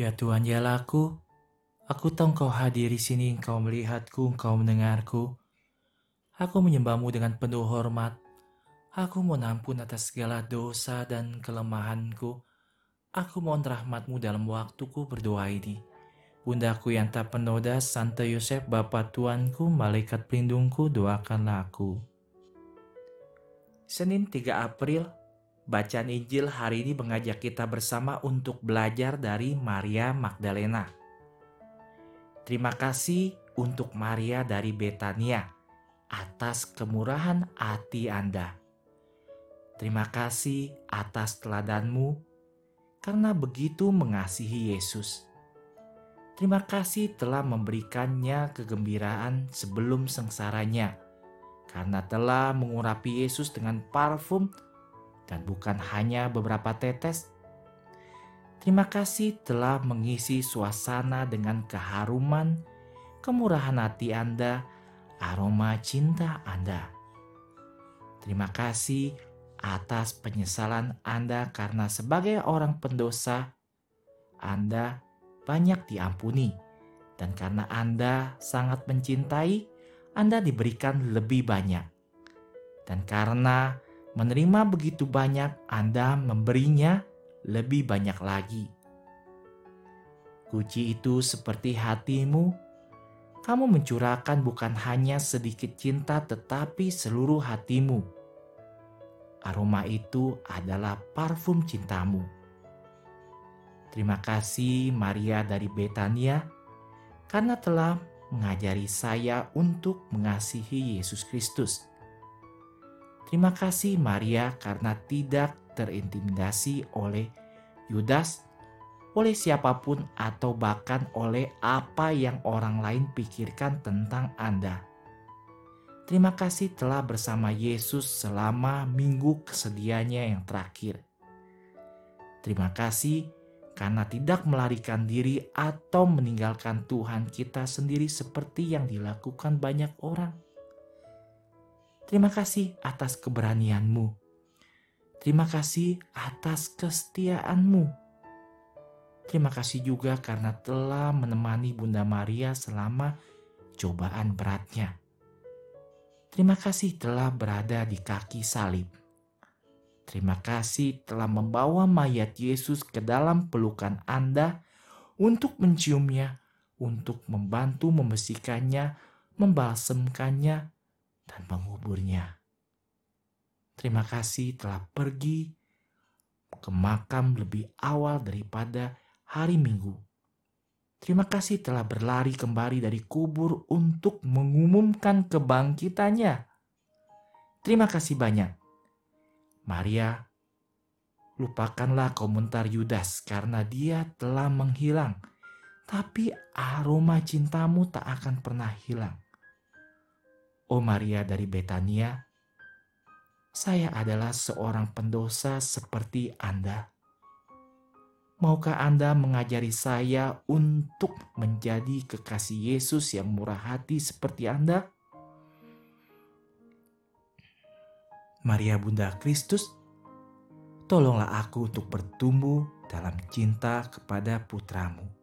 Ya Tuhan Jalaku, aku tahu Engkau hadir di sini, Engkau melihatku, Engkau mendengarku. Aku menyembahmu dengan penuh hormat. Aku mohon ampun atas segala dosa dan kelemahanku. Aku mohon rahmatmu dalam waktuku berdoa ini. Bundaku yang tak penoda, Santo Yosef, Bapa Tuanku, Malaikat Pelindungku, doakanlah aku. Senin 3 April Bacaan Injil hari ini mengajak kita bersama untuk belajar dari Maria Magdalena. Terima kasih untuk Maria dari Betania atas kemurahan hati Anda. Terima kasih atas teladanmu karena begitu mengasihi Yesus. Terima kasih telah memberikannya kegembiraan sebelum sengsaranya, karena telah mengurapi Yesus dengan parfum dan bukan hanya beberapa tetes. Terima kasih telah mengisi suasana dengan keharuman, kemurahan hati Anda, aroma cinta Anda. Terima kasih atas penyesalan Anda karena sebagai orang pendosa, Anda banyak diampuni. Dan karena Anda sangat mencintai, Anda diberikan lebih banyak. Dan karena menerima begitu banyak, Anda memberinya lebih banyak lagi. Kunci itu seperti hatimu, kamu mencurahkan bukan hanya sedikit cinta, tetapi seluruh hatimu. Aroma itu adalah parfum cintamu. Terima kasih, Maria dari Betania, karena telah mengajari saya untuk mengasihi Yesus Kristus Terima kasih Maria karena tidak terintimidasi oleh Yudas, oleh siapa pun atau bahkan oleh apa yang orang lain pikirkan tentang Anda. Terima kasih telah bersama Yesus selama minggu kesedihannya yang terakhir. Terima kasih karena tidak melarikan diri atau meninggalkan Tuhan kita sendiri seperti yang dilakukan banyak orang. Terima kasih atas keberanianmu. Terima kasih atas kesetiaanmu. Terima kasih juga karena telah menemani Bunda Maria selama cobaan beratnya. Terima kasih telah berada di kaki salib. Terima kasih telah membawa mayat Yesus ke dalam pelukan Anda untuk menciumnya, untuk membantu membersihkannya, membalsemkannya, dan menguburnya. Terima kasih telah pergi ke makam lebih awal daripada hari Minggu. Terima kasih telah berlari kembali dari kubur untuk mengumumkan kebangkitannya. Terima kasih banyak. Maria, lupakanlah komentar Yudas karena dia telah menghilang. Tapi aroma cintamu tak akan pernah hilang. Oh Maria dari Betania, saya adalah seorang pendosa seperti Anda. Maukah Anda mengajari saya untuk menjadi kekasih Yesus yang murah hati seperti Anda? Maria Bunda Kristus, tolonglah aku untuk bertumbuh dalam cinta kepada putramu.